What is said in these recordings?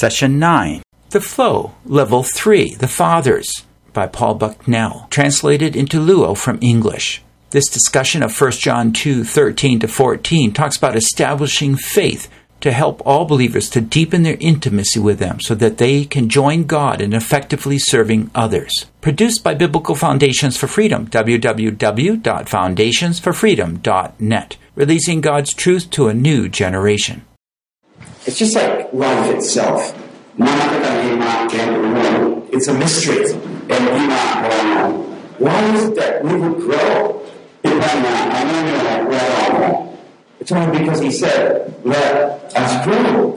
Session 9 The Flow, Level 3 The Fathers by Paul Bucknell, translated into Luo from English. This discussion of 1 John 2 13 to 14 talks about establishing faith to help all believers to deepen their intimacy with them so that they can join God in effectively serving others. Produced by Biblical Foundations for Freedom, www.foundationsforfreedom.net, releasing God's truth to a new generation. It's just like life itself. It's a mystery. Why is it that we would grow? It's only because he said, let us grow.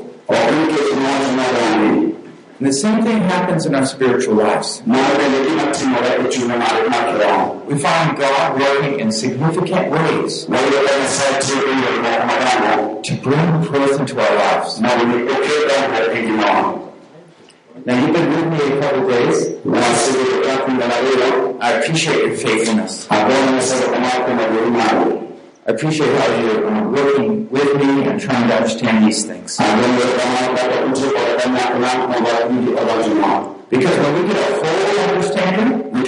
And the same thing happens in our spiritual lives. We find God working in significant ways to bring growth into our lives. Now, you've been with me a couple of days. I appreciate your faithfulness. I appreciate how you're um, working with me and trying to understand these things. Because when we get a full understanding, we'll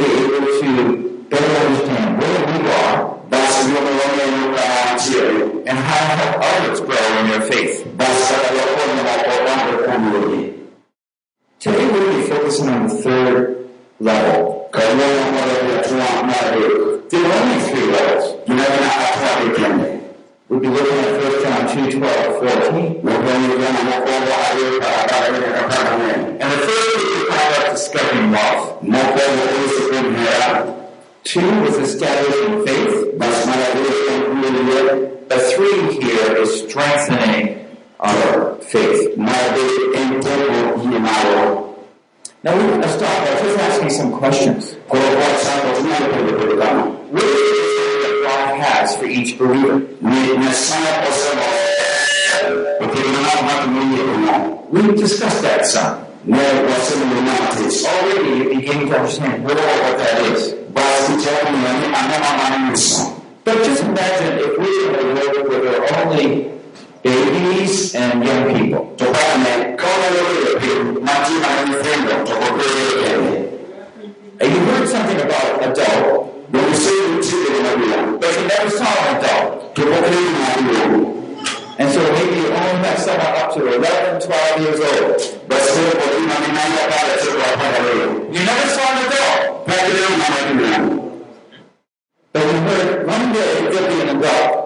be able to better understand where we are and how to help others grow in their faith. Today we're going to be focusing on the third level. There are only three levels. We'll be looking at 1 John 2, 12, 14. And the first is the power of discovering love. Two faith. The three here is strengthening our faith. Now we let's start by just asking some questions. What is God has for each believer? We discussed that some. Already you're beginning to understand more what that is. But just imagine if we were in a world where there are only babies and young people. And you heard something about adult, but you never saw an adult. And so maybe you only have someone up to 11, 12 years old. But still, you never saw an adult. But you heard one day there'll be an adult.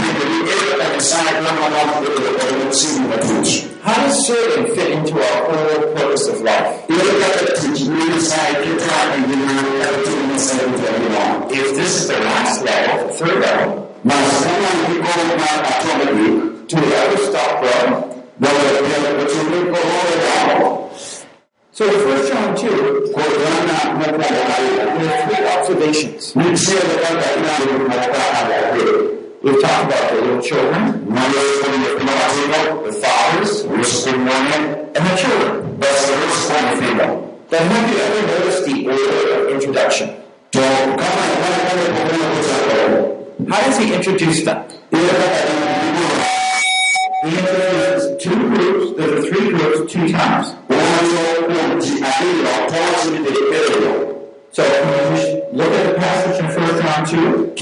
How does serving fit into our whole purpose of life? If this is the last level, the third level, we ever stop growing? So 1 John 2, there are three observations. We've talked about the little children, the fathers, the women, and the children. Then have you ever noticed the order of introduction? How does he introduce them? He introduces two groups, there are three groups, two times. So look at the passage in 1 John 2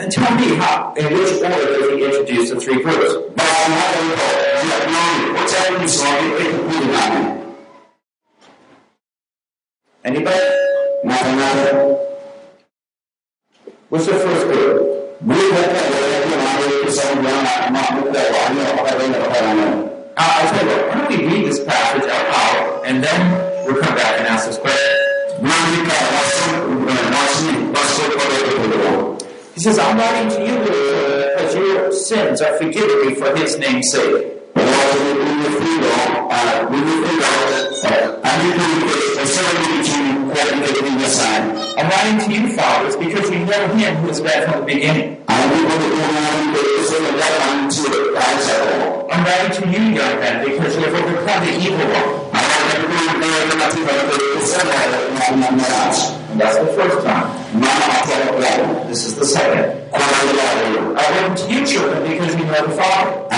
and tell me how, in which order does he introduce the three groups? Anybody? What's the first group? Uh, I tell you why don't we read this passage out loud and then we'll come back and ask this question. He says, I'm writing to you little children, because you're sins are forgiven me for his name's sake. I'm writing to you, fathers, because you know him who is there from the beginning. I'm writing to you, young men, because you have overcome the evil. I'm writing to you, young men, because you have overcome the evil one. That's the first time. This is the second. I written to you, because you know the Father. I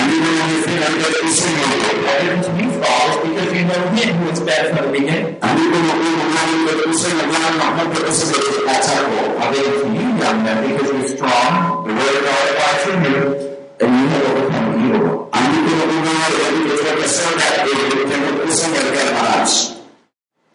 written to you, fathers, because you know him who is bad from the beginning. I written to you, young men, because you're strong, the word of God abides in you, and you have overcome the evil one.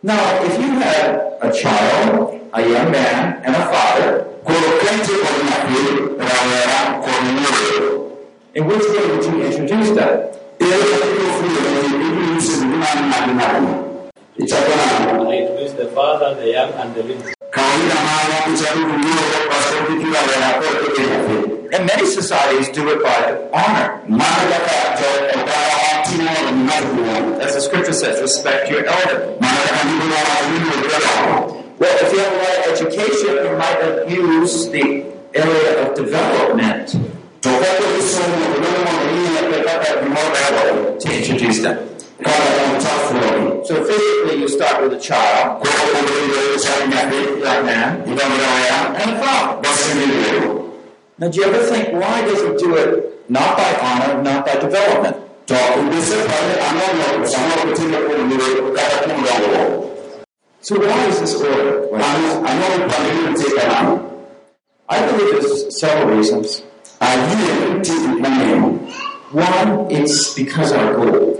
Now, if you had a child, a young man, and a father, in which way would you introduce them? I introduce the father, the young, and the little. And many societies do it by honor. As the scripture says, respect your elder. Well, if you have a lot of education, you might abuse the area of development to introduce them. So physically, you start with a child, young man, and a father. Now, do you ever think why does he do it not by honor, not by development? So why is this order? I believe there's several reasons. I really need to do. One, it's because our goal.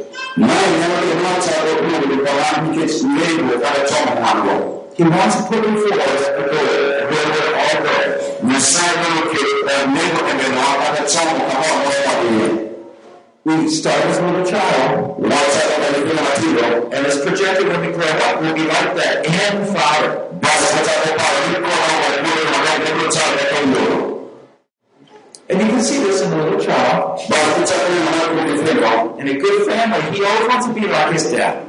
He wants to put before us a goal We start as a little child, and it's projected when we grow up, we'll be like that and fire. And you can see this in a little child. In a good family, he always wants to be like his dad.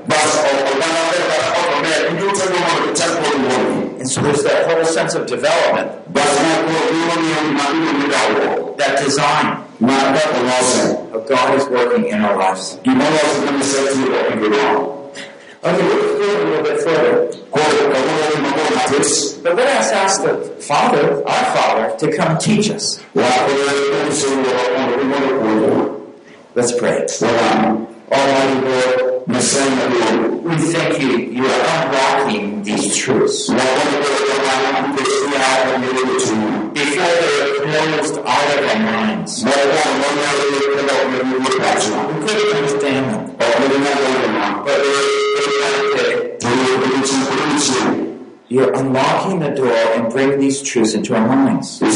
And so there's that whole sense of development, that design of God is working in our lives. Okay, let's go a little bit further. But let us ask the Father, our Father, to come teach us. Let's pray. We thank you. You are unlocking these truths. Before they're closed out of our minds. We couldn't understand them. But you're unlocking the door and bringing these truths into our minds. Lord,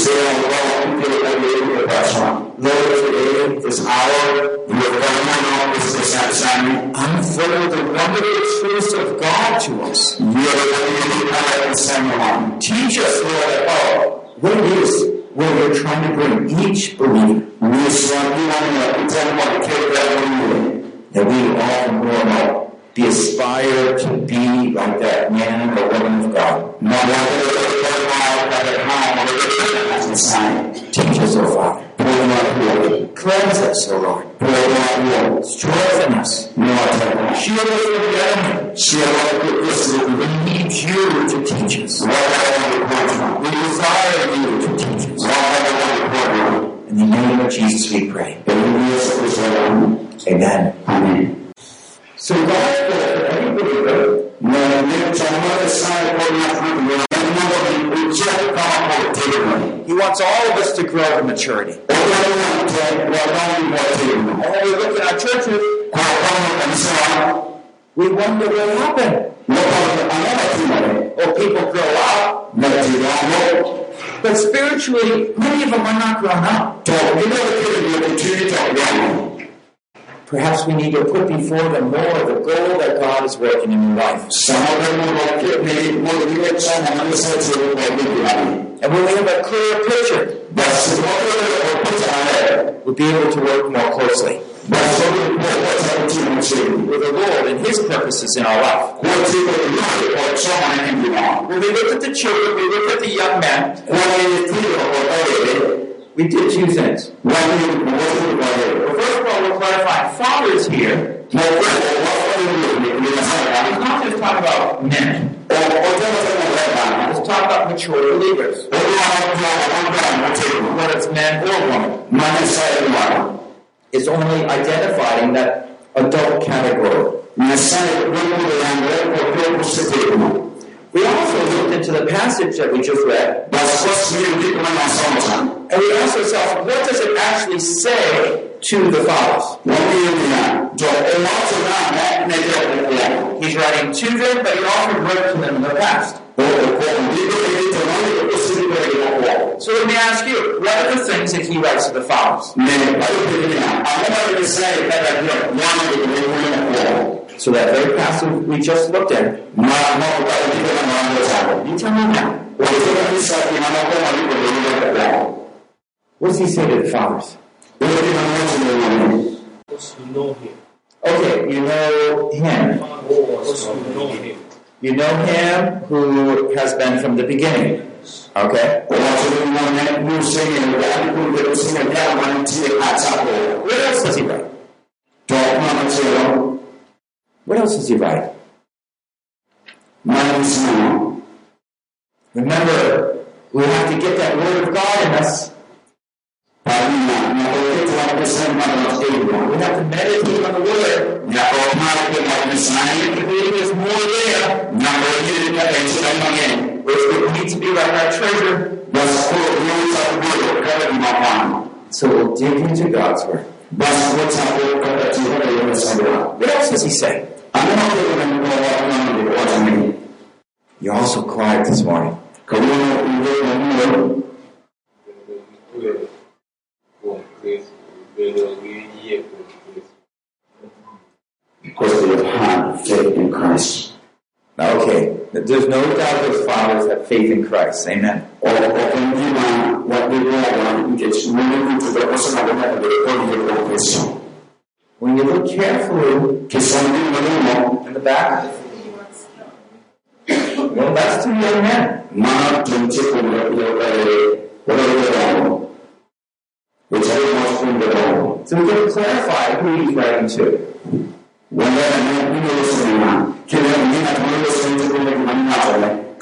today, this hour, unfold the wonderful truths of God to us. Teach us, Lord, oh, what it is where we're trying to bring each believer. That we all will be aspired to be like that man or woman of God. Teach us, O Father. Cleanse us, O Lord. Strengthen us. Shield us from the enemy. We need you to teach us. We desire you to teach us. In the name of Jesus we pray. Amen. So Goal for every believer He wants all of us to grow to maturity. And when we look at our churches, we wonder what happened. Or people grow up, but spiritually, many of them are not grown up. Perhaps we need to put before them more of the goal that God is working in your life. And when we have a clear picture, we'll be able to work more closely. With the Lord and His purposes in our life. When we look at the children, we look at the young men, we did two things. Clarify fathers here. He's not just talking about men. Let's talk about mature believers. Whether it's men or women. It's only identifying that adult category. We also looked into the passage that we just read, and we asked ourselves, what does it actually say to the fathers? He's writing to them, but he also wrote to them in the past. So let me ask you, what are the things that he writes to the fathers? So that very passage we just looked at, you tell me now. What does he say to the fathers? Those who know him. Okay, you know him. Those who know him. You know him who has been from the beginning. Okay? What else does he write? What else does he write? Remember, we have to get that word of God in us. We have to meditate on the word. There's more there. Which we need to be like our treasure. That's the rules of the word. Heaven, my mind. So we'll dig into God's word. What else does he say? I'm not going to go out on the You also cried this morning. Because they have had faith in Christ. Okay, there's no fathers have faith in Christ. Amen. When you look carefully in the back, well, that's two young men. So we can clarify who he's writing to.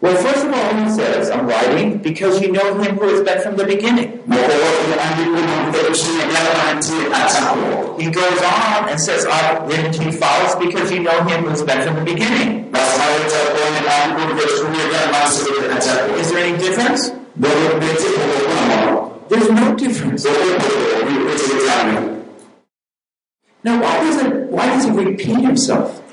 Well, first of all, he says, "I'm writing because you know him who has been from the beginning." He goes on and says, "I've written to you, fathers, because you know him who has been from the beginning." Is there any difference? There's no difference. Now, why doesn't why does he repeat himself?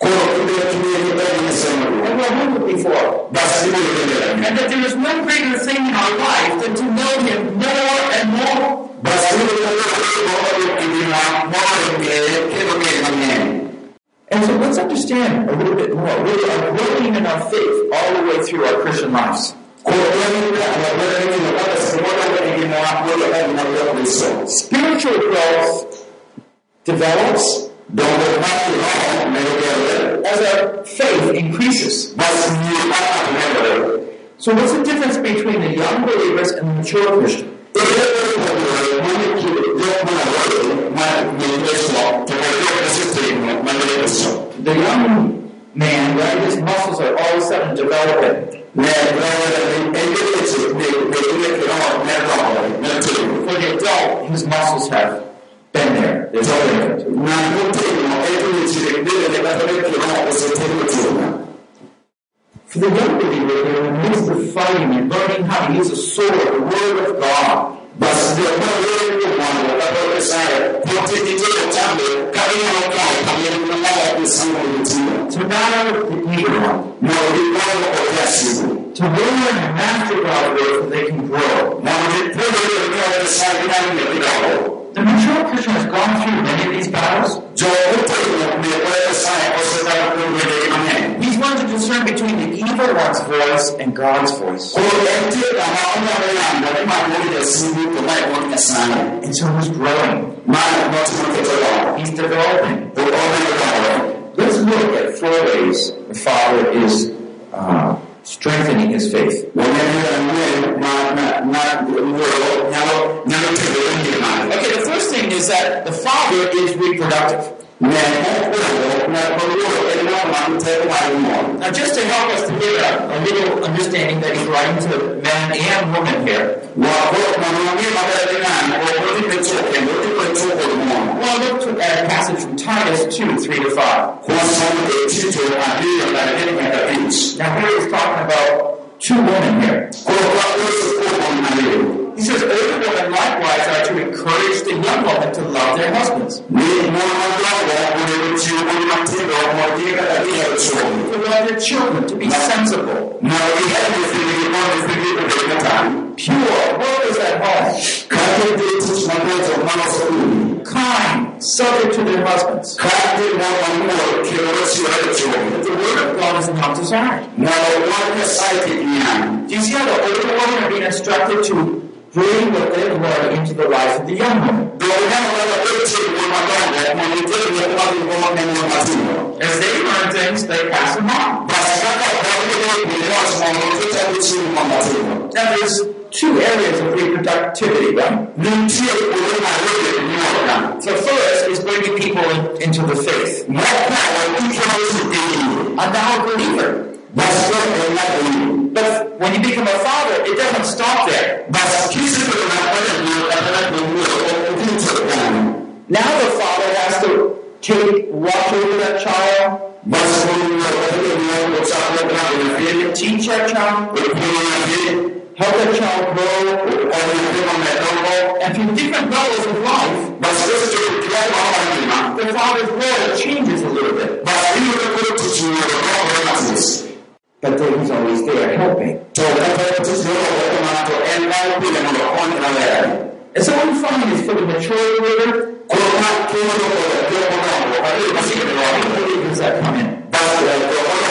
And humbled before. And that there is no greater greater thing in our life than to know Him more and more. And so let's understand a little bit more. We are growing in our faith all the way through our Christian lives. Spiritual growth develops as our faith increases. So what's the difference between the young believers and the mature Christian? The young man, right, his muscles are all of a sudden developing. For the adult, his muscles have been there. There's no difference. For the young believer, they're in the midst of fighting and learning how to use a sword, the word of God. To battle the evil. To learn and master God's word so they can grow. The mature Christian has gone through many of these battles. He's learned to discern between the evil one's voice and God's voice. And so he's growing. He's developing. Let's look at four ways the Father is uh, strengthening his faith. Okay, the first thing is that the Father is reproductive. Now, just to help us to get a, a little understanding that he's writing to man and woman here. Well, look at a uh, passage from Titus 2, 3 to 5. Now, here he's talking about two women here. He says, older women likewise are to encourage the young women to love their husbands, to love their children, to be sensible, pure, workers at home, kind, subject to their husbands. The word of God is not desired. Do you see how the older women are being instructed to bring what they've learned into the life of the young woman? As they learn things, they pass them on. Now, there's two areas of reproductivity, right? So first is bringing people in- into the faith. I'm now a believer. But when you become a father, it doesn't stop there. Now the father has to take watch over that child, teach that child, help the child grow, and through different levels of life, my sister the father's role changes a little bit. But then he's always there helping. And so what we find is for the mature believer, believers that come in.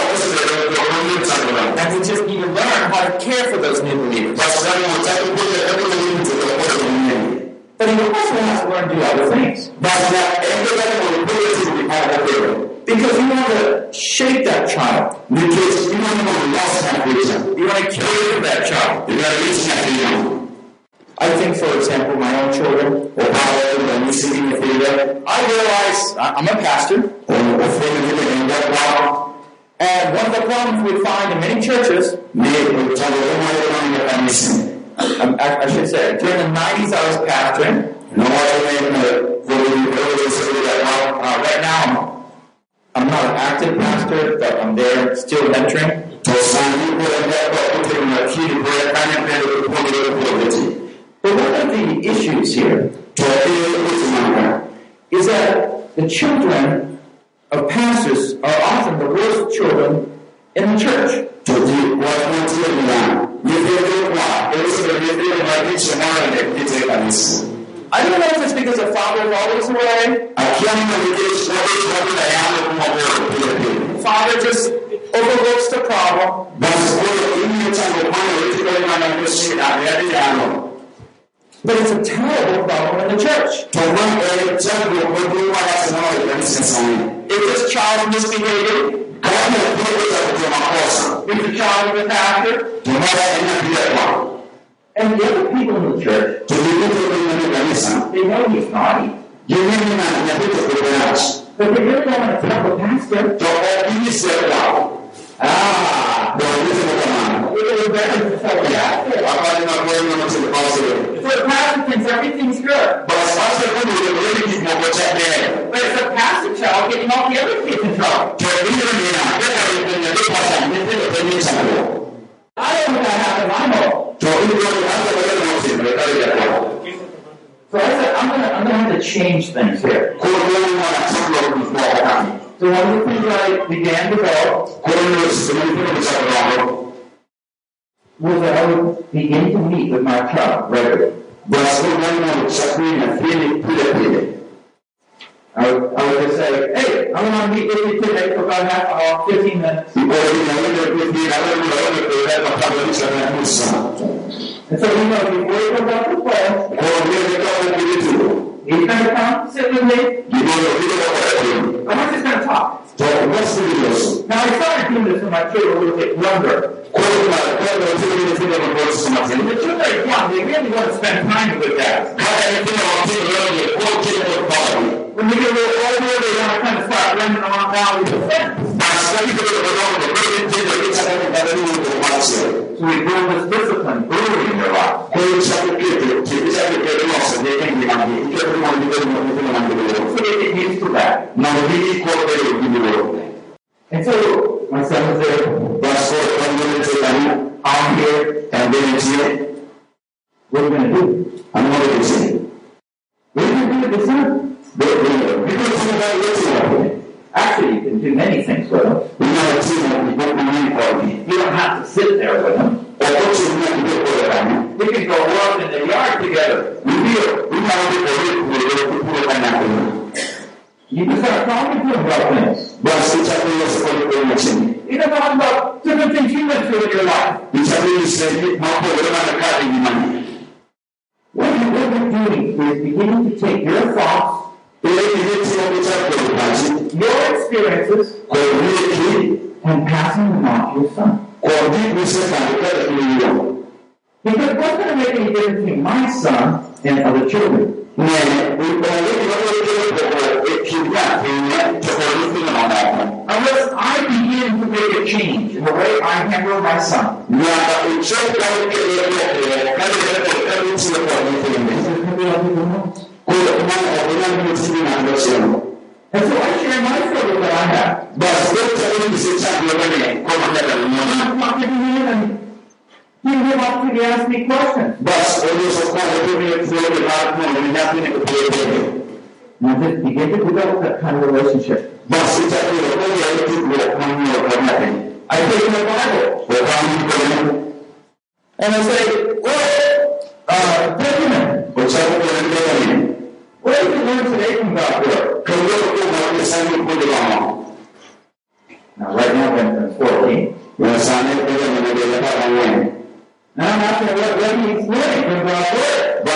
And we just need to learn how to care for those new believers. But he also has to learn to do other things. But at every level of ability, we have to learn because you want to shape that child. You want to lose that reason. You want to care for that child. You want to reach that reason. I think, for example, my own children, Obama and recently, the leader. I realize I'm a pastor, and one of the problems we find in many churches, um, I, I should say, during the 90s I was pastoring. Uh, right now, I'm, I'm not an active pastor, but I'm there still mentoring. But one of the issues here is that the children of pastors are often the worst children in the church. I don't know if it's because the father is always away. Father just overlooks the problem. But it's a terrible problem in the church. Tuma chango kwa mwana sana wa kanisa sana. If this child misbehaving, Kama kwa za kwa makosa. if the child is a pastor, Tuma ina bila kwa. and the other people in the church, Tulikuwa kwenye kanisa. they know he's naughty. Yeye na napita kwa kanisa. But they really don't want to tell the pastor. Ah, kwa maana. It was better to tell the pastor. Hapa ni na msipasi. So the thinks everything's good. Basi sasa kuna ile ile kimoja cha mbele. But it's the pastor child getting all the other kids in trouble. Tuwaibise ni na kwa kwenye ile pasa ni ile kwenye chango. I don't know what happened, I know. Tuwaibise ni hata wale wote ndio kale ya kwa. So I said, I'm gonna, I'm gonna have to change things here. Kwa hiyo kwa kwa So one of the things I began to go was that I would begin to meet with my child regularly. I would, I would just say, hey, I want to meet with you today for about half hour, 15 minutes. Kwa hiyo ile ile vile na wale wale kwa sababu cha Musa. And so, you know, before he comes off the phone, Kwa hiyo ile kama vile tu. he's going to come sit with me. Ndio vile kwa hiyo. and we're just going to talk. Kwa basi ndio. Now, I started doing this when my children a little bit younger. The young, they really want to spend time with of start running around kwa So we build this discipline life. That. And so my son was there. kwa ndio tena I'm here. and then it's here What are we going to do? another thing What are we going to do with the son? because kuna yote Actually, you can do many things with You don't have to sit there with kwa kama We can go walk in the yard together. You can start talking to him about things. basi chakula sio kwa chini You can talk about different things you went through in your life. Nitabidi sasa mambo yanayokaa nyumbani. What you- what you're doing is beginning to take your thoughts, Ile ile kitu chako kipaji your experiences, kwa vile ki and passing them on to your son. kwa vipi sasa ndio hiyo. Because what's going to make any difference between my son and other children? Na unaona kwa kwa kinya ni tofauti na mwanadamu. Unless I begin to make a change in the way I handle my son. And so I share my struggle that I have. Basi kwa nini sasa ndio kwa mwanadamu. I'm to him and he will opportunity to ask me questions. Basi unaweza kuwa wewe vile na ni nani ni kwa And I just begin to develop that kind of relationship. basi chakula kwa hiyo kitu kwa nini kwa nini. I take my Bible Kwa sababu and I say, well, uh, Benjamin, kwa sababu kwa nini what did you learn today from God's Word? kwa hiyo kwa nini sana kwa. Now, right now, Benjamin's 14. Na sana kwa nini ndio kama wewe. Now I'm asking what, what he's learning from God's Word.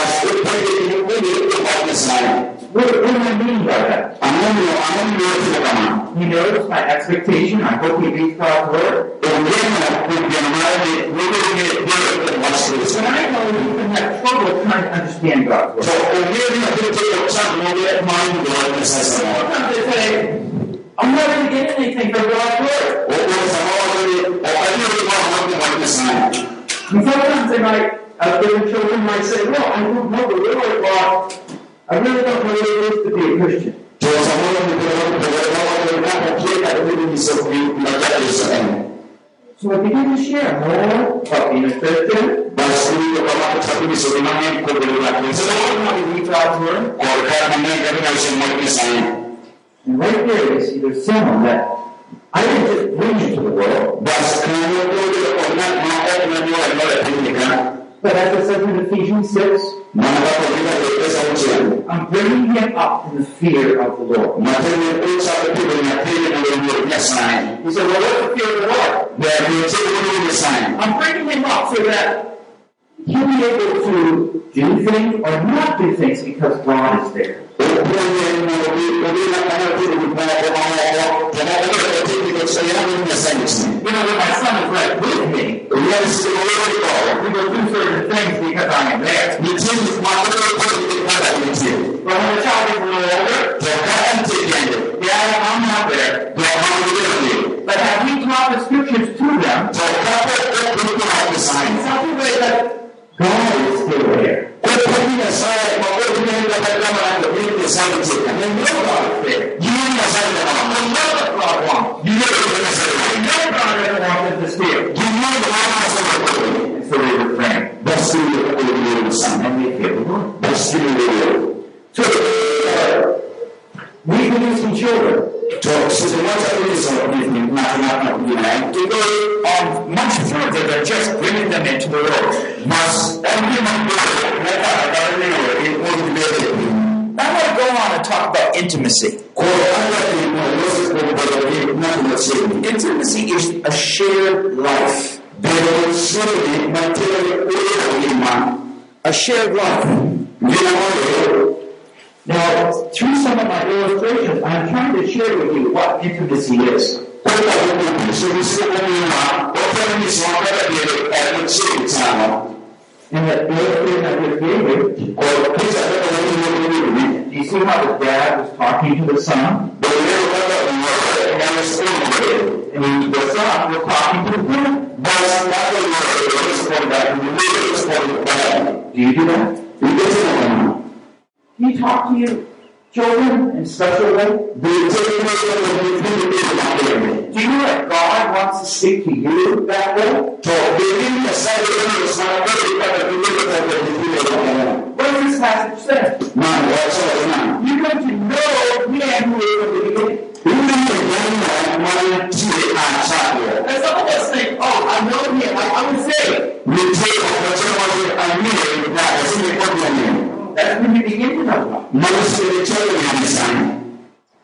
Kwa hiyo ni kwa sana. What, what do I mean by that? Amani amani yote kama. He knows my expectation. I hope he reads God's Word. Kuja mahali wewe kwa wasiwasi. But I know he can have trouble trying to understand God's Word. So ongea na kitu cha changu ndio maana ndio sasa. Sometimes they say, I'm not going to get anything from God's Word. Kwa sababu wakati kwa mambo kwa sana. And sometimes they might, uh, different children might say, well, I don't know the Lord, God. I really don't know what it is to be a Christian. So I begin to share more about being a Christian, to read God's Word. And right there, there's someone that I didn't just bring into the world, but But as it says in Ephesians 6, Maana kama vile pesa mchana. I'm bringing him up in the fear of the Lord. Matendo pesa kwa na pili na ndio ya sana. He said, Well, what's the fear of the Lord? I'm bringing him up so that he'll be able to do things or not do things because God is there. You know, when my son is right with me, we go do certain things because I am there. Shared life. Now, through some of my illustrations, I'm trying to share with you what intimacy is. And the illustration I just gave you, do you see how the dad was talking to the son? In special way? Do you know that God wants to speak to you that way? What does this passage say? You're going to know Him who is from the beginning. And some of us think, oh, I know Him. I, I would say, We take the subject immediately. that's when you begin to know God.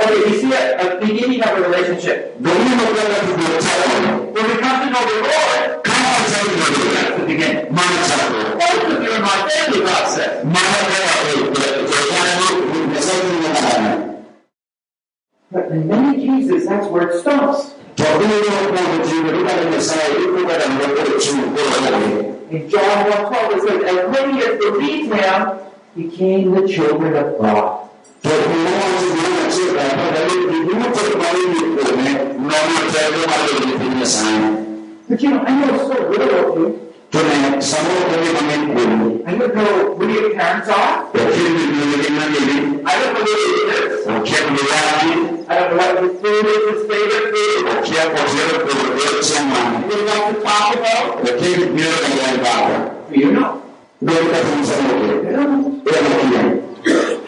Okay, you see a, a beginning of a relationship. When we come to know the Lord, that's the beginning. Both of you are my family, God said. But in many cases, that's where it stops. In John 1.12, it says, as many as believed him became the children of God. But you know, I know so little of you. I don't know who your parents are. I don't know where you live. I don't know what your food is, his favorite food. You like to talk about? Do you know? I don't know. And so how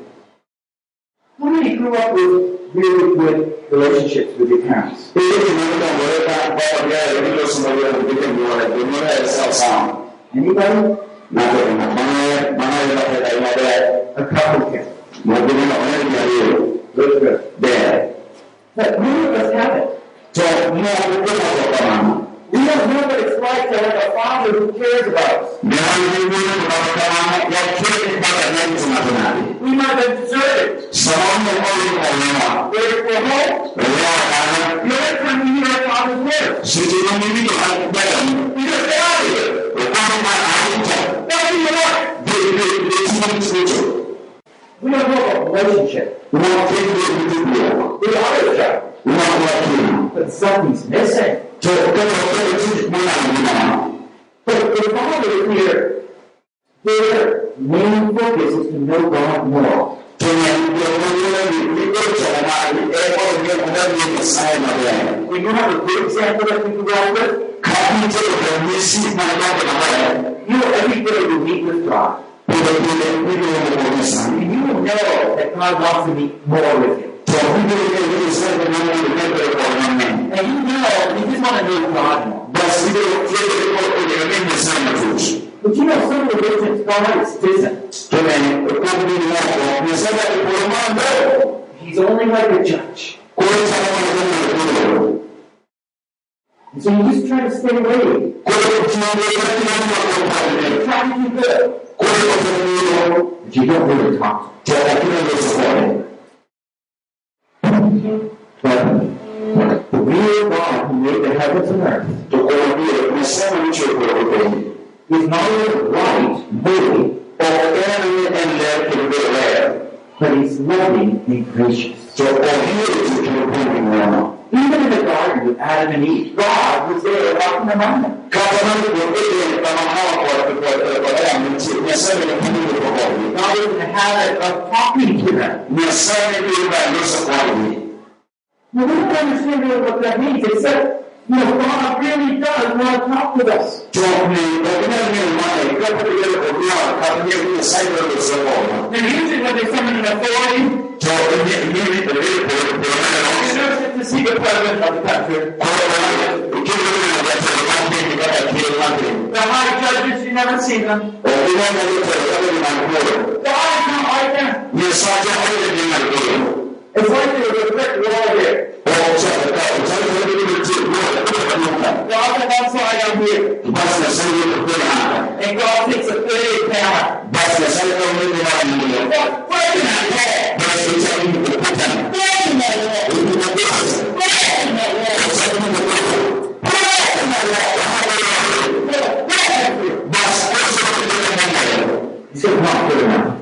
How many grew up with really good relationships with your parents? Anybody? A couple can. Good, good. But many of us have it. We don't know what it's like to have a father who cares about us. We might have deserted. Where for? The only time we hear our father's words. We just get out of here. Do you want? We don't know about relationship. We are a child. But something's missing. So, but the father here, their main focus is to know God more. We don't have a good example that we can go with. You know, every day you meet with God. And you will know that God wants to meet more with you. And you know, you want to God. But you know, some religions, God is. He's only like a judge. So you just try to stay away. Try to do you don't really talk. But the real God who made the heavens and earth is not only right, holy, but he's loving and gracious. Even in the garden with Adam and Eve, God was there walking among them. God was in the habit of talking to them. Now, we don't understand what that means, except, you know, God really does want to talk with us. And usually when there's someone in authority, you to see the president of the country, the high judges, you never see them. God is not like that. It's like there's a brick wall there. God on one side, I'm here. And God takes a hammer. God, breaking that wall. Breaking that wall. Breaking that wall. Breaking that wall. He said, not good enough.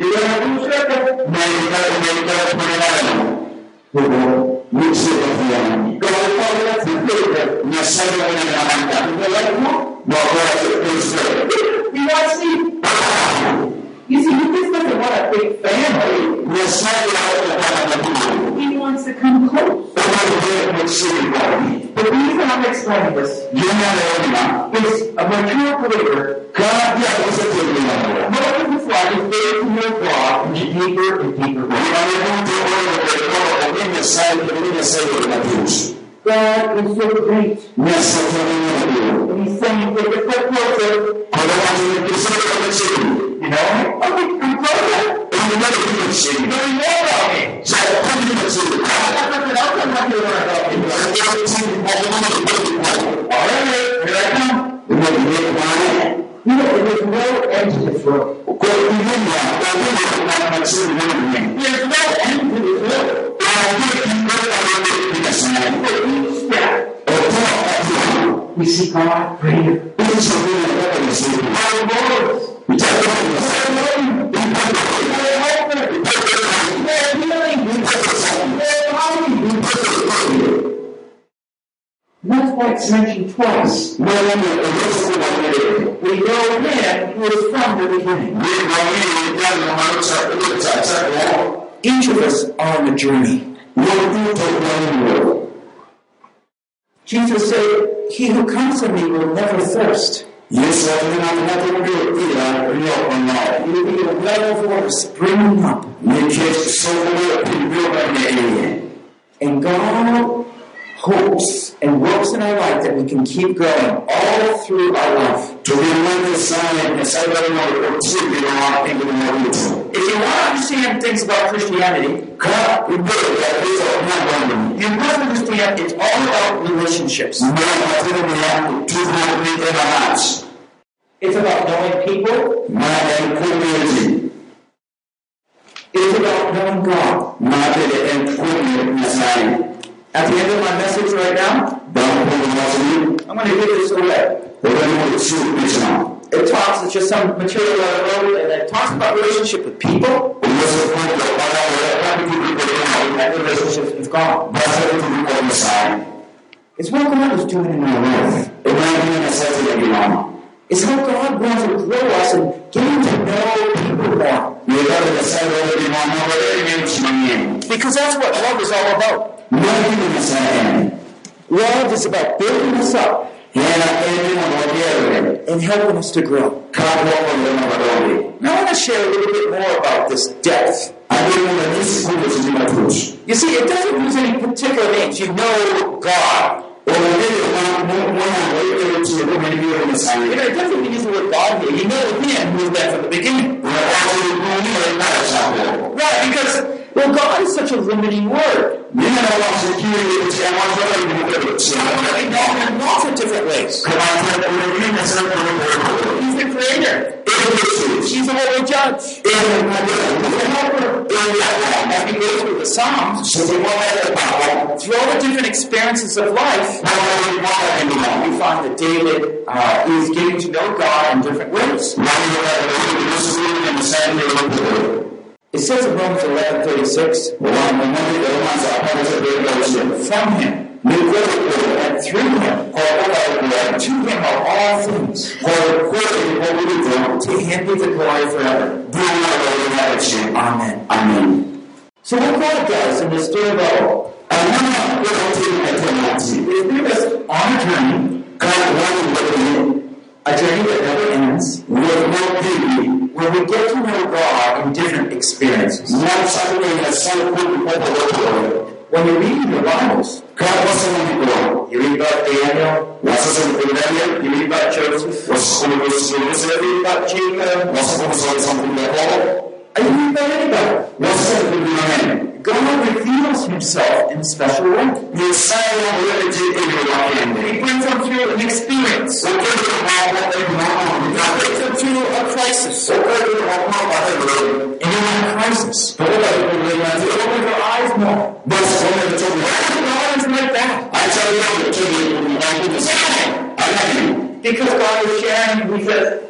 people can come and fellowship. You want to do circle? God is calling us to do it. You want to see? You see, he just doesn't want a big family. He wants to come close. The reason I'm explaining this is a mature believer Most of his life is getting to know God in a deeper and deeper way. God is so great. And he's saying, take a step closer. You know? Okay, come closer. You know more about me. I'll come up here when I help you. All right, here I come. You know, there's no end to this road. There's no end to this road. For each step, we see God greater. Our Lord's. That's why it's mentioned twice. We know him who is from the beginning. Each of us are on a journey. Jesus said, He who comes to me will never thirst. Yesu atunakumatumukira lyokonao He will be a well of water springing up. nikyekisobola okubyobaneye And God hopes and works in our life that we can keep going all through our life. tubimanyisaye esabalina okutibirwa engeri buto If you want to understand things about Christianity, ka ibyoyabiza okumagwandumu you must understand it's all about relationships. mwamatirimuya tunakumitera maaso It's about knowing people. It's about knowing God. Mwabere enkumiri nasaye At the end of my message right now, I'm going to give this away. It talks, it's just some material I wrote, and it talks about relationship with people omuze kwanja okwalawula and relationships with God. basabitubikomesaayi It's what God is doing in our life. It's how God wants to grow us and getting to know people more. Because that's what love is all about. Mwajini nasayani Love is about building us up era erimu nobyerere and helping us to grow. Now I want to share a little bit more about this depth. alimu nanisikulo kizimatuuki You see, it doesn't use any particular names. You know God. You know, it doesn't use the word God here. You know Him who's there from the beginning. Right, because, well, God is such a limiting word. nina nawasekiriye nti abantu abalimukebekisanga We know Him in lots of different ways. kabantu olugenda sankolokolo He's the creator. He's the holy judge. He's the helper. As we go through the Psalms, through all the different experiences of life, we find that David uh, is getting to know God in different ways. It says in Romans 11 36, from him, and through him, and to him are all things. To him be the glory forever. Amen. Amen. So what God does in this story of all is lead us on a journey, a journey that never ends, when we get to know God in different experiences. When you're reading the Bibles, you read about Daniel, you read about Joseph, you read about Jacob, you read about anybody. God reveals himself in special way. He brings them through an experience. He brings them through a crisis. And in that crisis, they open their eyes more. God is like that. I tell you, I love you. Because God is sharing, with says,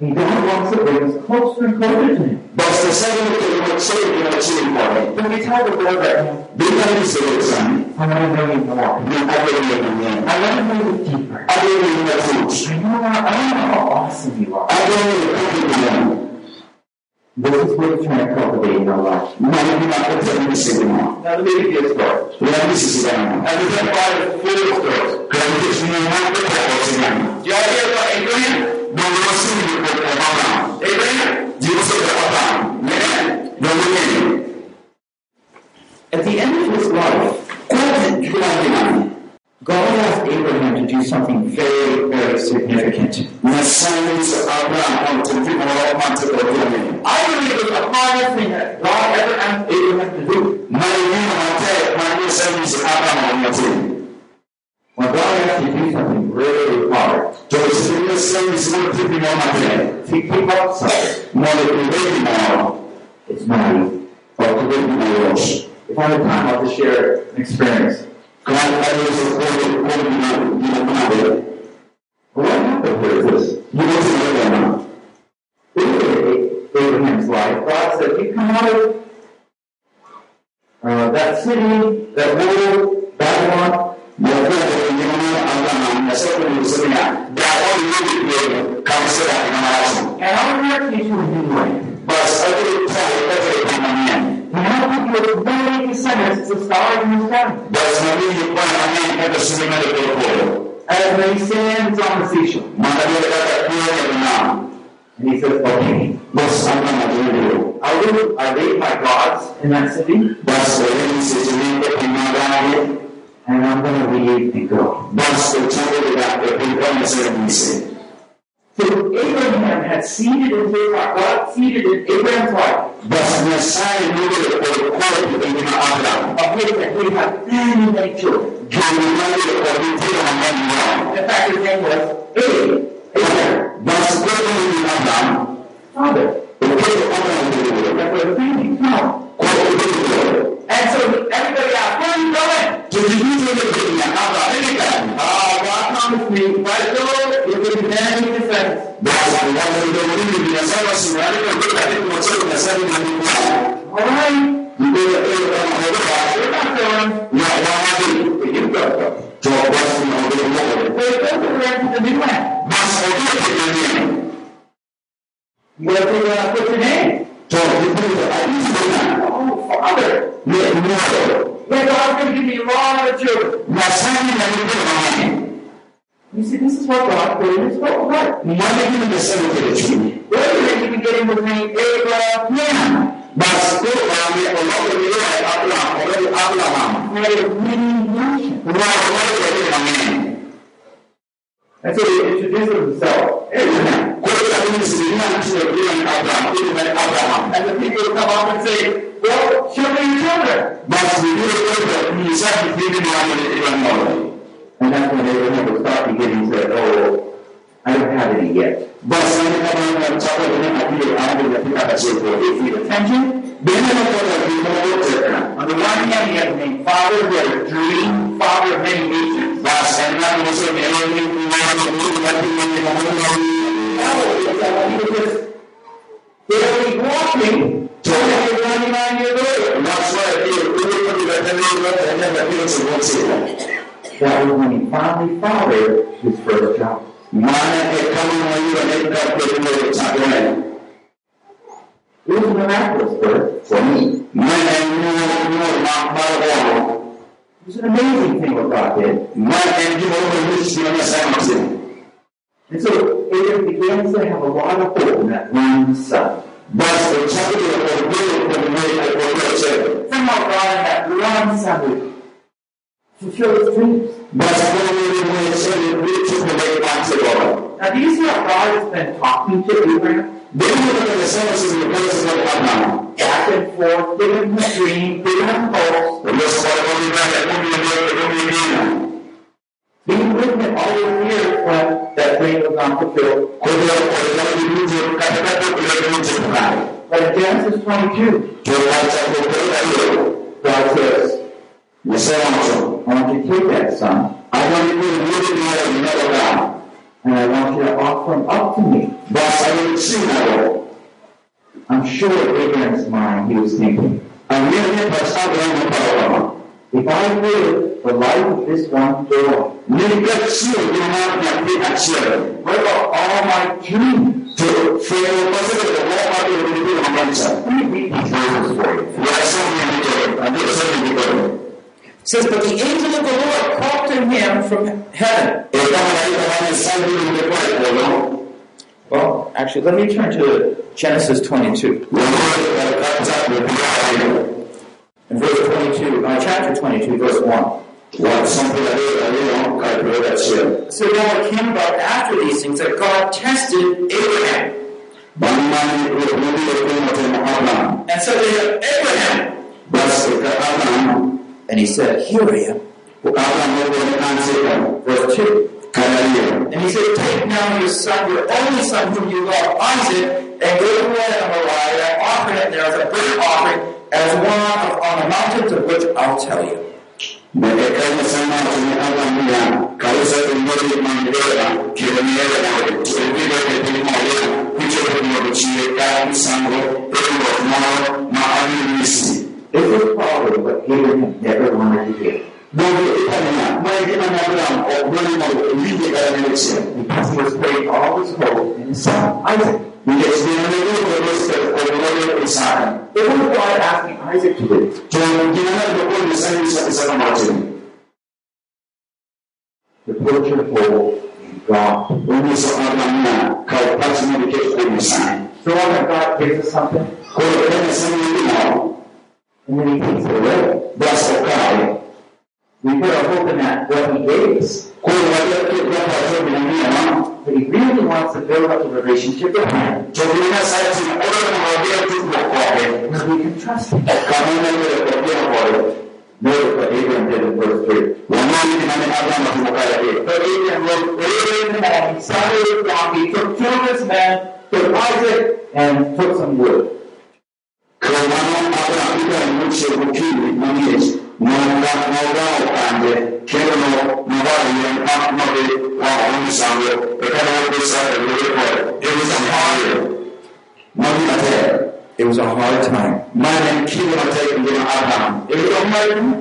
God wants to bring us closer and closer to him. When we tell the Lord right now, I want to know you more. I want to know you deeper. I want to know, I know how awesome you are. This is what we're trying to cultivate in our life. Now let me give you a story. I've identified four stories. Do y'all hear about Abraham? Abraham? At the end of his life, God asked Abraham to do something very, very significant. I believe it was the hardest thing that God ever asked Abraham to do. When God asked you to do something really hard, to keep up something, Mother, we wait tomorrow. It's Mary. Or to wait tomorrow. If I have time, I'll just share an experience. God, I was a quarter, quarter, you know, mother. What happened here is this. You go to the other In Abraham's life, God said, You come out of uh, that city, that world, Babylon, Mother, And I'll give you as many descendants as the stars in the sky, But when you put my name at the cinematic report, as many sands on the seashore. Mother, you got that clear now. And he says, Okay, What's something I do? I will, I laid my gods in that city, That's the reason to me that you know that. and I'm going to leave and go. That's the trouble that the people in the city So if Abraham had seeded in his heart, God seeded in Abraham's heart, But Messiah knew for the quality in Abraham. a place that he had many, many children. Can you remember the quality of man? In fact, his name was Abraham. Abraham. Abraham. Father. And so everybody out, where are you going? To the university. Ah, God promised me, right Lord, it will be managing the friends. Alright. You go to Abraham, Abraham, Abraham. We're going to rent the new land. Mas alguém tem dinheiro. Where are you going to put your name? Então, depois, aí você Oh, Father. vai não Yeah, God's going to give me a lot of children. Mas sabe na vida You see, this is what God put in his whole heart. não é que não recebe direitinho. Abraham even getting the name Abraham. Mas tu vai o nome dele é Abraham, o nome de Abraham. Made of many nations. Não é o nome dele também. And so he introduced himself. A. And the people come up and say, Well, show me your children. And that's when Abraham start beginning to say, Oh, I don't have any yet. De como você On the one hand, he the name Father, had a dream, Father of many nations. Mas é na você que ele não é muito mais que ele não No, it's that when he was just barely walking, so he was 99 years old. That's why he really put it in the and never feels to he finally his first child. E miraculous birth for me. Was an amazing thing what God did. And so Abraham begins to have a lot of hope in that one son. Somehow God in that one son would fulfill his dreams. Now, do you see how God has been talking to Abraham? Ndio ndio sema sisi ni kwa sababu hapa. Back and forth, giving him a dream, giving him hopes, Ndio sababu ni ndio ndio ndio being with him all those years when that dream was not fulfilled. Kwa hiyo kwa hiyo ni ndio katika kwa hiyo But in Genesis 22, Tunaanza kupeleka hiyo. God says. I want you to take that son, I want to Anajua nini ndio ninalokaa. And I want you to offer him up to me. Basi sina roho. I'm sure in Abraham's mind he was thinking, Amini kwa sababu yangu kwa if I live the life of this one girl, Ningekuwa dunia ya kiachira. what about all my dreams? Tu fero kwa sababu ya watu walio na maisha. Let me read these verses for you. Ya somo ndio ndio somo ndio. It says, But the angel of the Lord called to him from heaven. Kama hiyo kama sababu ndio kwa Well, actually, let me turn to Genesis 22. In verse 22, uh, chapter 22, verse 1. So now it came about after these things that God tested Abraham. And so they said, Abraham. And he said, Here I am. Verse 2. And he said, Take now your son, your only son whom you love, Isaac, and go to the ahead of Moriah, offering it there as a burnt offering, as one of, on the mountains of which I'll tell you. daga kai This is probably what Abraham never wanted to ne Because he was putting all his hope in his son, Isaac. It was God asking Isaac to do. to gina da wani sai sai sai The torture in God. So when God gives us something, su kai we put our hope in that what he gave us. But he really wants to build up a relationship with him. Because we can trust him. Notice what Abraham did in verse 3. wannan ne ne Abraham wrote, Abraham and he sounded his donkey, took two of his men, took Isaac, and took some wood. Kamar Abraham ida mu ce ko ki ne ne na na na ga ka ne ke no na ba ne ma ma be wa on sa ne ka na ko sa ne ko it was a hard It was a hard time. Abraham it was a hard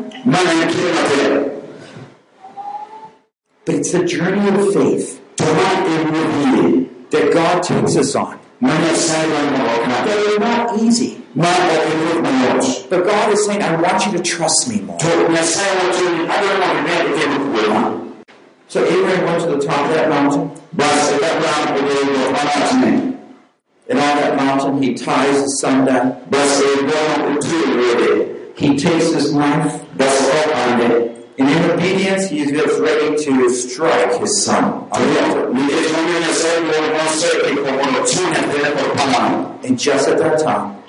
But it's the journey of faith that God takes us on. Mana sai ban mo na That are not easy. ma o emu mo But God is saying, I want you to trust me more. to na sai wo to ni ada mo ne ke ko ko ma So Abraham went to the top of that mountain, ba se da Abraham ko ne mo ana tine and on that mountain he ties his son down. ba se do ko tu re He takes his knife, in obedience he is ready to strike his son And just at that time,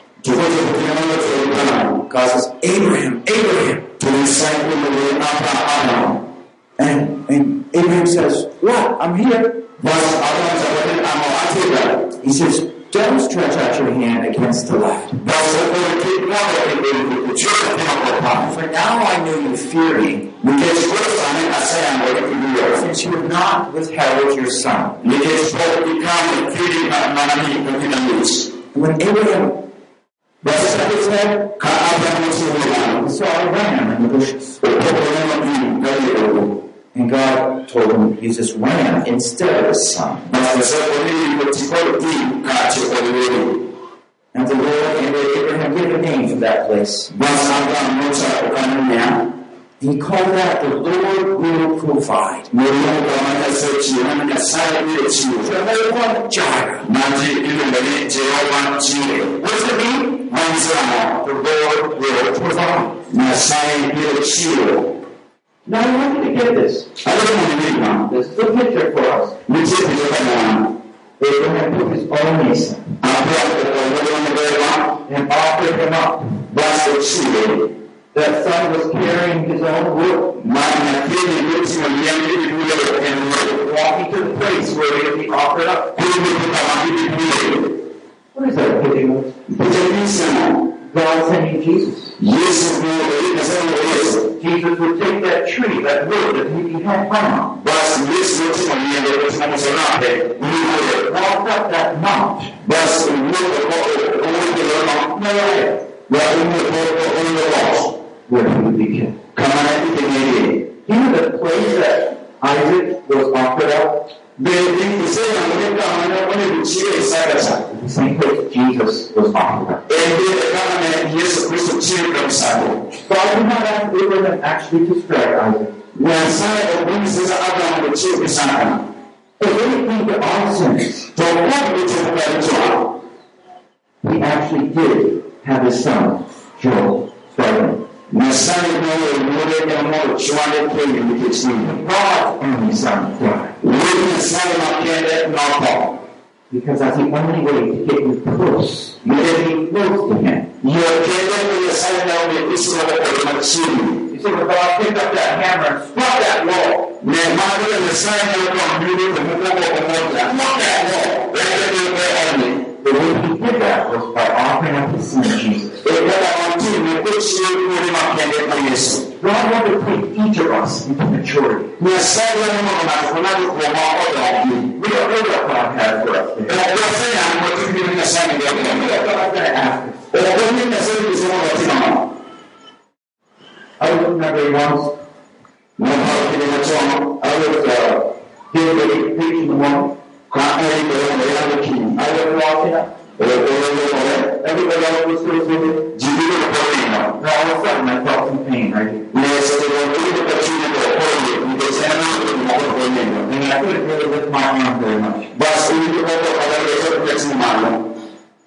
God says, Abraham, Abraham. And, and Abraham says, What? I'm here. He says, Don't stretch out your hand against the left. ba se ko ke mo ko ke ko chu ka ko pa For now I know you fear me, Nike shukrani asaya ngore kibiyo. since you have not withheld your son. Nike shukri kama kiri manani kukina mus. And when Abraham Basi his head, ka abra musu wala. he saw a ram in the bushes. Ukoko nema bii gari ogo. And God told him to use this ram instead of his son. Basi sa konili kutikoro ti ka che oliweli. And the Lord and Abraham gave a name for that place. Basi abra musa ukanunya. He called that the Lord will provide. Murimu kwa maya sechi wani kasaya ile chiyo. Jehovah Jireh. Maji ile mbele Jehova chiyo. What does it mean? The Lord will provide. Nasai ile chiyo. Now I want you to get this. Alamu ni nini? This is a picture for us. Niche kutoka na Abraham took his only son hapo kuongoza mbele and offered him up. basi chile That son was carrying his own wood, maana kile mtu mwenyewe kule eneo walking to the place where he offered up. What is that picture God sending Jesus. Yesu ndiye nasema Yesu Jesus. Would take that tree, that wood that he had planted on, basi Yesu mtu mwenyewe tunamsema ni walked up that mount, basi uwepo kwa uwepo no way, wa uwepo kwa uwepo where he would be killed. kama na kitenye You know the place that Isaac was offered up? Same place Jesus was kabisa God did not ask Abraham actually to strike Isaac. But when it came to our sins, he actually did have his son, Joel, striking. Nyasaye nawe mwele ya moyo chwale kweli mkitini God's only son died. Wewe Nyasaye makende nako Because that's the only way to get you close. You get me close to him. Yokende kwa Nyasaye nawe isura kwa machini You see, when God picked up that hammer and struck that wall, Ne mwana ya Nyasaye nawe kwa mbili kwa mkoko kwa moja Mwaka ya mo Wende kwa kwa the way he did that was by offering up His Son Jesus. ekala wantime kuki muri makende kwa yesu God wanted to take each of us into maturity. nyasaye yamunono nafunali kuoma odagi We don't know what God has for us. today. okwafeya ngo tubiri nyasaye But ndyakuyamira God's going to ask us. okonye nyasaye bisema batima I remember once nopakile machomo I was the. I And all of I ngekyanaokulimaokulimenyo And I couldn't lift my arm very much. basi ulikokokalaleesokutekimano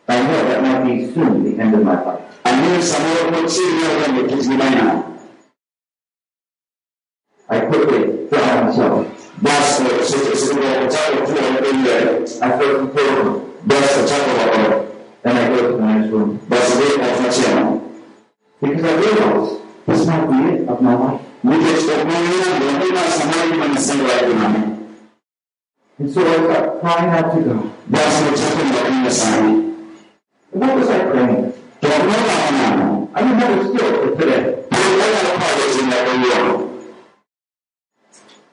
I know that might be soon the end of my life. anisamolokukiriyogendekizimanya I quickly myself. I felt some pain. basi takobakolo Then I go to the next room. basi bekofakyeno Because I realized this might be it of my life. nikekitokumanyirangeoinasamalimanasengalaimami And so I got crying out to God. basi mutakumbakinyasani And what was I praying? tokunokamanano I remember still for today. olokalezinyakoyo I remember in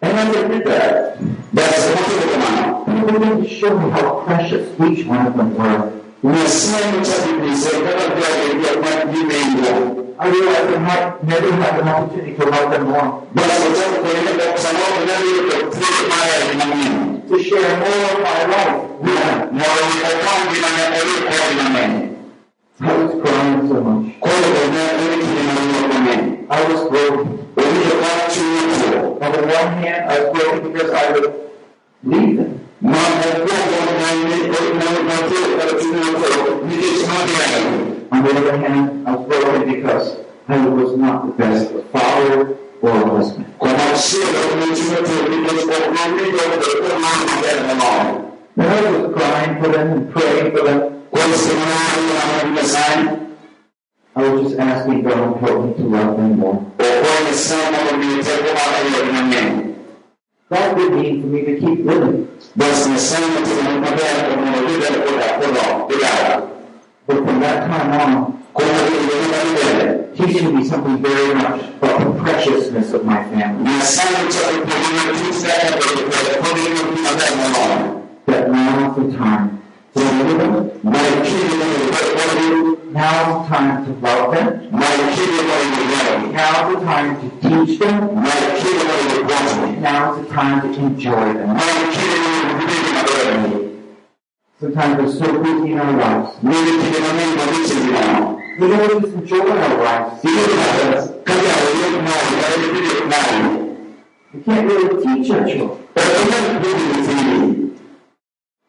And I did that, I began to show me how precious each one of them were. I realized I might never have an opportunity to love them more, to share more of my life. I was crying so much. I was broken. On the one hand, I was broken because I would leave them. On the other hand, I was broken because I was not the best father or husband. And I was crying for them and praying for them. I was just asking God to help me to love them more. That would mean for me to keep living. But from that time on, teaching me something very much about the preciousness of my family. That now's the time them. Now's the time to love them. Now's the time to teach them. Now's the time to enjoy them. Sometimes we're so busy in our lives. We don't just enjoy our lives. We can't really teach our children.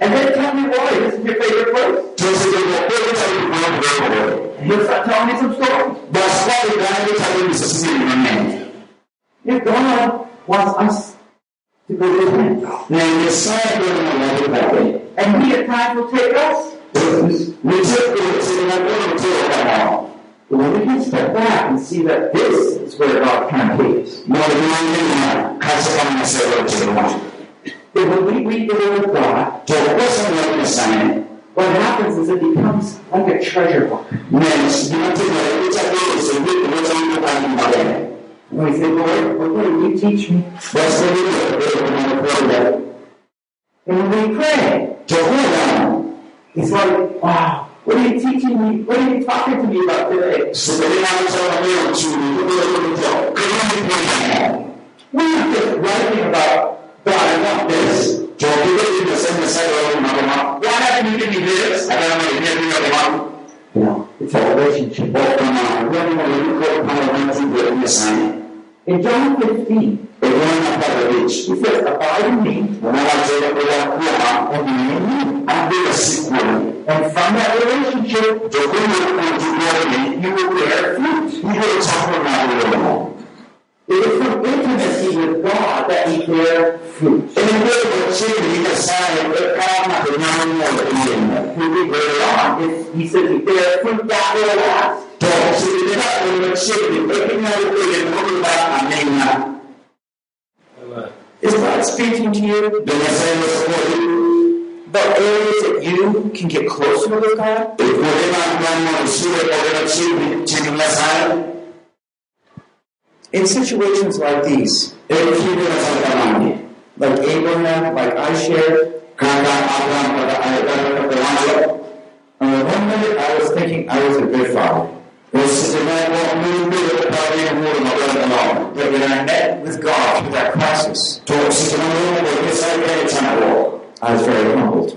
And then tell me why. This is your favorite place. And he'll start telling me some stories. If God wants us to go with Him, and He at times will take us, but when we can step back and see that this is where God can take us, that when we read the Word of God, tunapokosa neno sana what happens is it becomes like a treasure book. neno sinatenda kucha kwa sababu kucha kwa mbele And we say, Lord, what will you teach me? basi ndio ndio tunakwenda And when we pray, it's like, wow, what are you teaching me? What are you talking to me about today? sikuona mtu leo chini ndio ndio kama We're not just writing about, God, I want this. tunapiga tunasema sasa wao mama Why haven't you given me this? Agama yenyewe ndio mama No, it's a relationship. kama wao walikuwa kama watu ndio sana In John 15, Bwana pale he says, Abide in me, wanaweza kuwa and me in you. ambia siku And from that relationship, tukuni kujuani you will bear fruit. It is from intimacy with God that we bear fruit. ndio chini ya sana kama tunaona ndio When we bear on, it's- he says we bear fruit that will last. tunasikiliza kwa chini lakini ile ndio amina Amen. Is God speaking to you about areas that you can get closer with God? In situations like these, like Abraham, like I shared, uh, one minute I was thinking I was a good father. But when I met with God through that crisis, I was very humbled.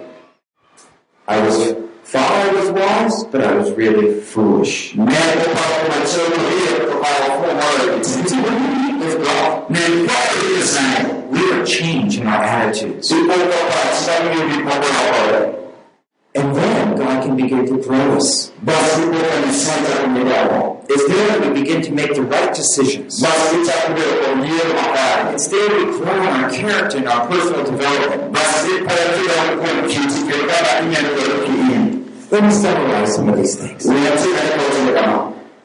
I was thought I was wise, but I was really foolish. We were changing our attitudes. And then God can begin to grow us. It's there that we begin to make the right decisions. It's there we grow in our character and our personal development. Let me summarize some of these things.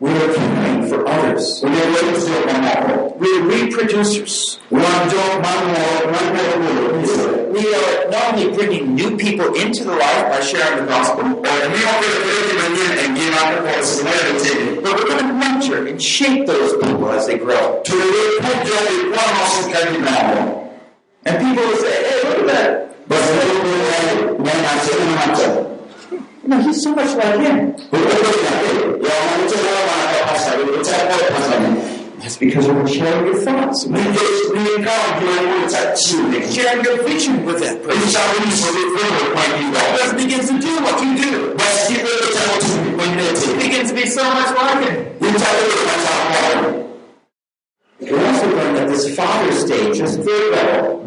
We are caring for others. We are reproducers. We are not only bringing new people into the life by sharing the gospel, or we all gotta break them in and give out the celebrity. but we're going to nurture and shape those people as they grow. To a point, one of the kind of animal. And people will say, hey, look at that. Know, he's so much like him. That's because we're sharing your thoughts. We're sharing your vision with that person. That begins to do what you do. It begins to be so much like him. We also learn that this father stage, this third level,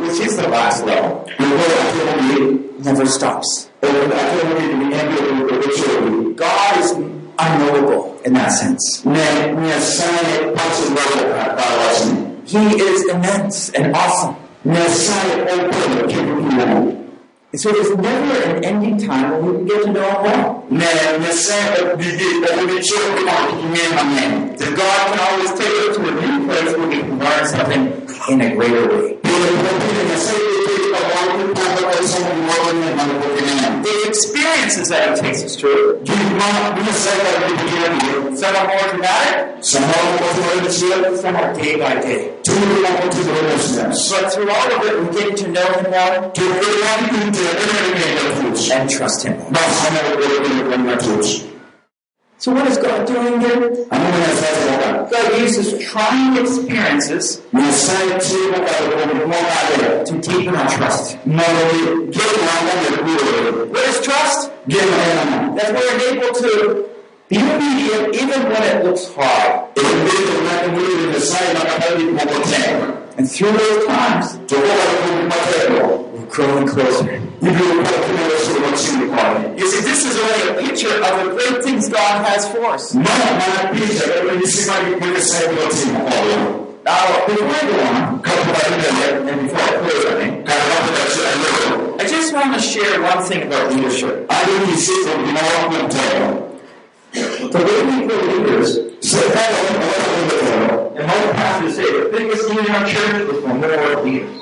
which is the last level, never stops. God is unknowable in that sense. Uh, he is immense and awesome. And so there's never an ending time when we can get to know Him well. That God can always take us to a new place where we can learn something in a greater way. The experiences that He takes us through, some are more dramatic, some are day by day. But through all of it, we get to know Him more and trust Him more. So what is God doing here? God uses trying experiences to deepen our trust. What is trust? gemanga That we're able to be obedient even when it looks hard. And through those times, tokola kumateko we're growing closer. kubakunesoba chini kwake You see, this is only a picture of the great things God has for us. mana manapicha ebenisibali kunesaye kubatima kwabo Now, before I go on, kakubalile and before I I think, I just want to share one thing about leadership. alinisiko ndinawakumtego The the way we grow leaders, serikali wanakumtego and most pastors say the biggest need in our church is for more leaders.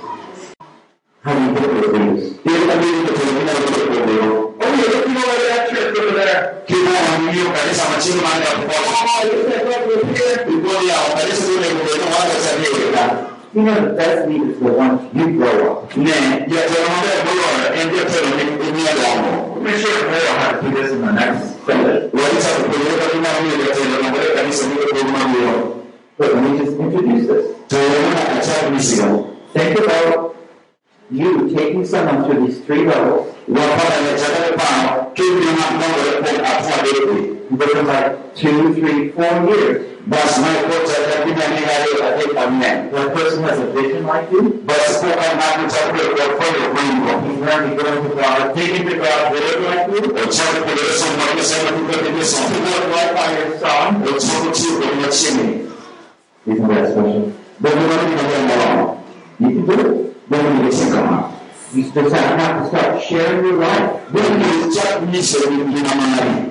But we have to get more leaders. But leaders that I can work with. Leaders that I can trust. Right? How do you with leaders? Oh, yeah, look, you know what oh, that church over there. Look at that brother over here. You know, oh, the best leaders are the ones you grow up. I'm going to share with you how to do this in the next. But let me just introduce this. So tell you, think about you taking someone through these three levels. Within like two, three, four years. Basi naikota lakini anihayo katika mne. That person has a vision like you. Basi kwa kama mtakule kwa kweli kwingo. He's learning to go into God, taking to God, living like you. Ochaka kuleso mmoja sema tukwendeleso. To live life by your son. Ochaka chiko kwa chini. Isn't that special? Bwana wani kwa mwana. You can do it. Bwana ni kama. You just have to start sharing your life. Bwana ni cha misho ni mama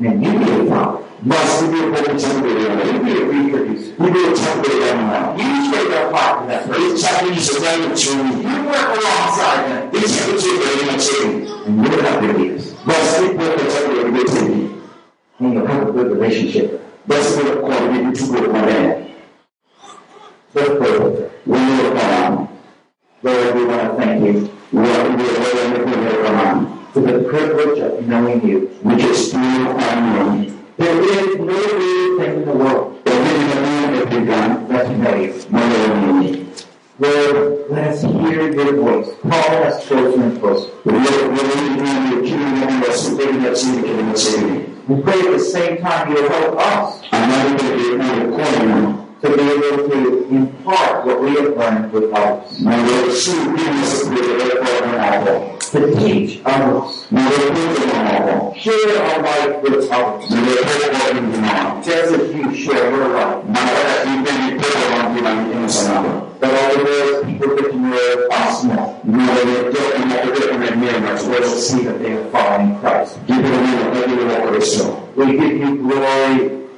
And you be a father. Basi ndio kwa mchangele. You be a reproducer. Ndio chakula ya mwana. You trade your heart to that person. Ichaku ni shetani chuni. You work alongside them. Ichaku chiko ni chini. And you'll have good leaders. Basi kwa chakula ni chini. And you'll have a good relationship. Basi kwa kwa ni tuko kwa ndani. Let's pray. Wewe kwa Lord, we want to thank you for the privilege of knowing you. Nikisikio kwa mama. There is no greater thing in the world than to know you. Lord, let us hear your voice, calling us closer and closer. We pray at the same time you'll help us to be able to impart what we have learned with others, to teach others, share our life with others, just as you share your life. That all of those people know us more will see that they are following Christ. We give you glory,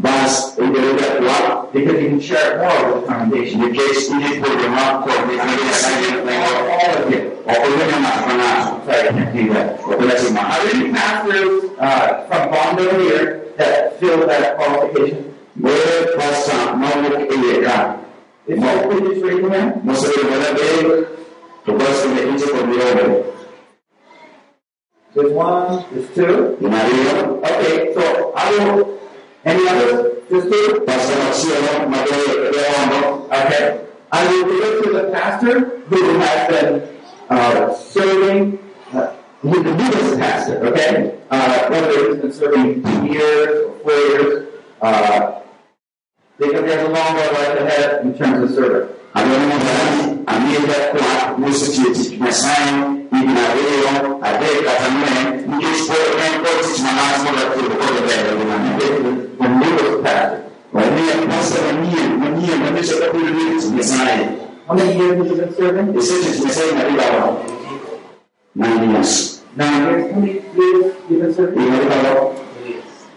Bas, ibadah kuat, because you can share it more with the congregation. Ni che studi programma con di All of you. Oppure una mattonata. Sorry, I can't do that. Oppure si ma. Are there any pastors uh, from Bondo here that fill that qualification? Voi possa non che Is that please just raise your hand? Non sapete bene che questo mi dice con Dio. There's one, there's two. Okay, so I will. Any others? Just two. possono sia ma dove devono. Okay. I will it to the pastor who has been uh, serving. Uh, the newest pastor, okay? Uh, whether he's been serving two years or four years, uh, because there's a long life ahead in terms of service. Abbiamo davanti a mia qua, noi society, ma sai, in Maria, a te, a me, mi dispone che un po' ci mangiamo da quello che deve, This is the newest pastor. ma mia passa la mia, la mia, ma invece da quello lì, mi sai, How many years has he been serving? e se ci sei Maria, nine years. Nine years. How many years have you been serving? Io Maria,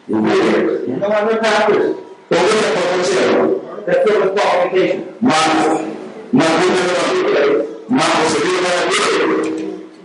in Maria. No other pastors. Dove è che faccio? That's the qualification. Ma, ma come lo dico? Ma posso dire la verità? Che così ci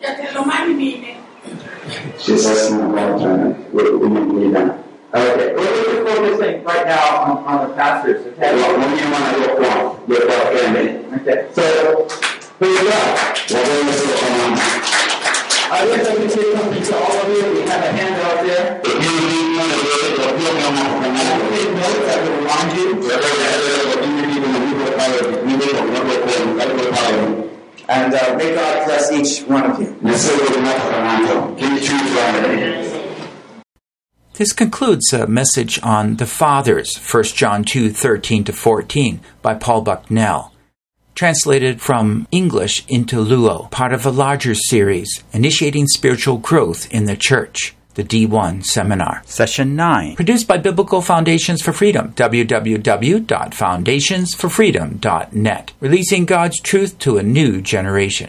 il news. Ci sa una cosa, quello che mi guida. Okay. We're just focusing right now on, on the pastors. Okay. Allora, non mi manda io qua, io qua prende. Okay. So, here we go. La voglio solo chiamare. I guess I can say something to all of you. We have a handout there. E quindi non è vero che dobbiamo I chiamare. take notes. I will remind you. And uh, may God bless each one of you. This concludes a message on the fathers, 1 John 2 13 to 14, by Paul Bucknell. Translated from English into Luo, part of a larger series, Initiating Spiritual Growth in the Church, the D1 Seminar. Session 9. Produced by Biblical Foundations for Freedom, www.foundationsforfreedom.net. Releasing God's truth to a new generation.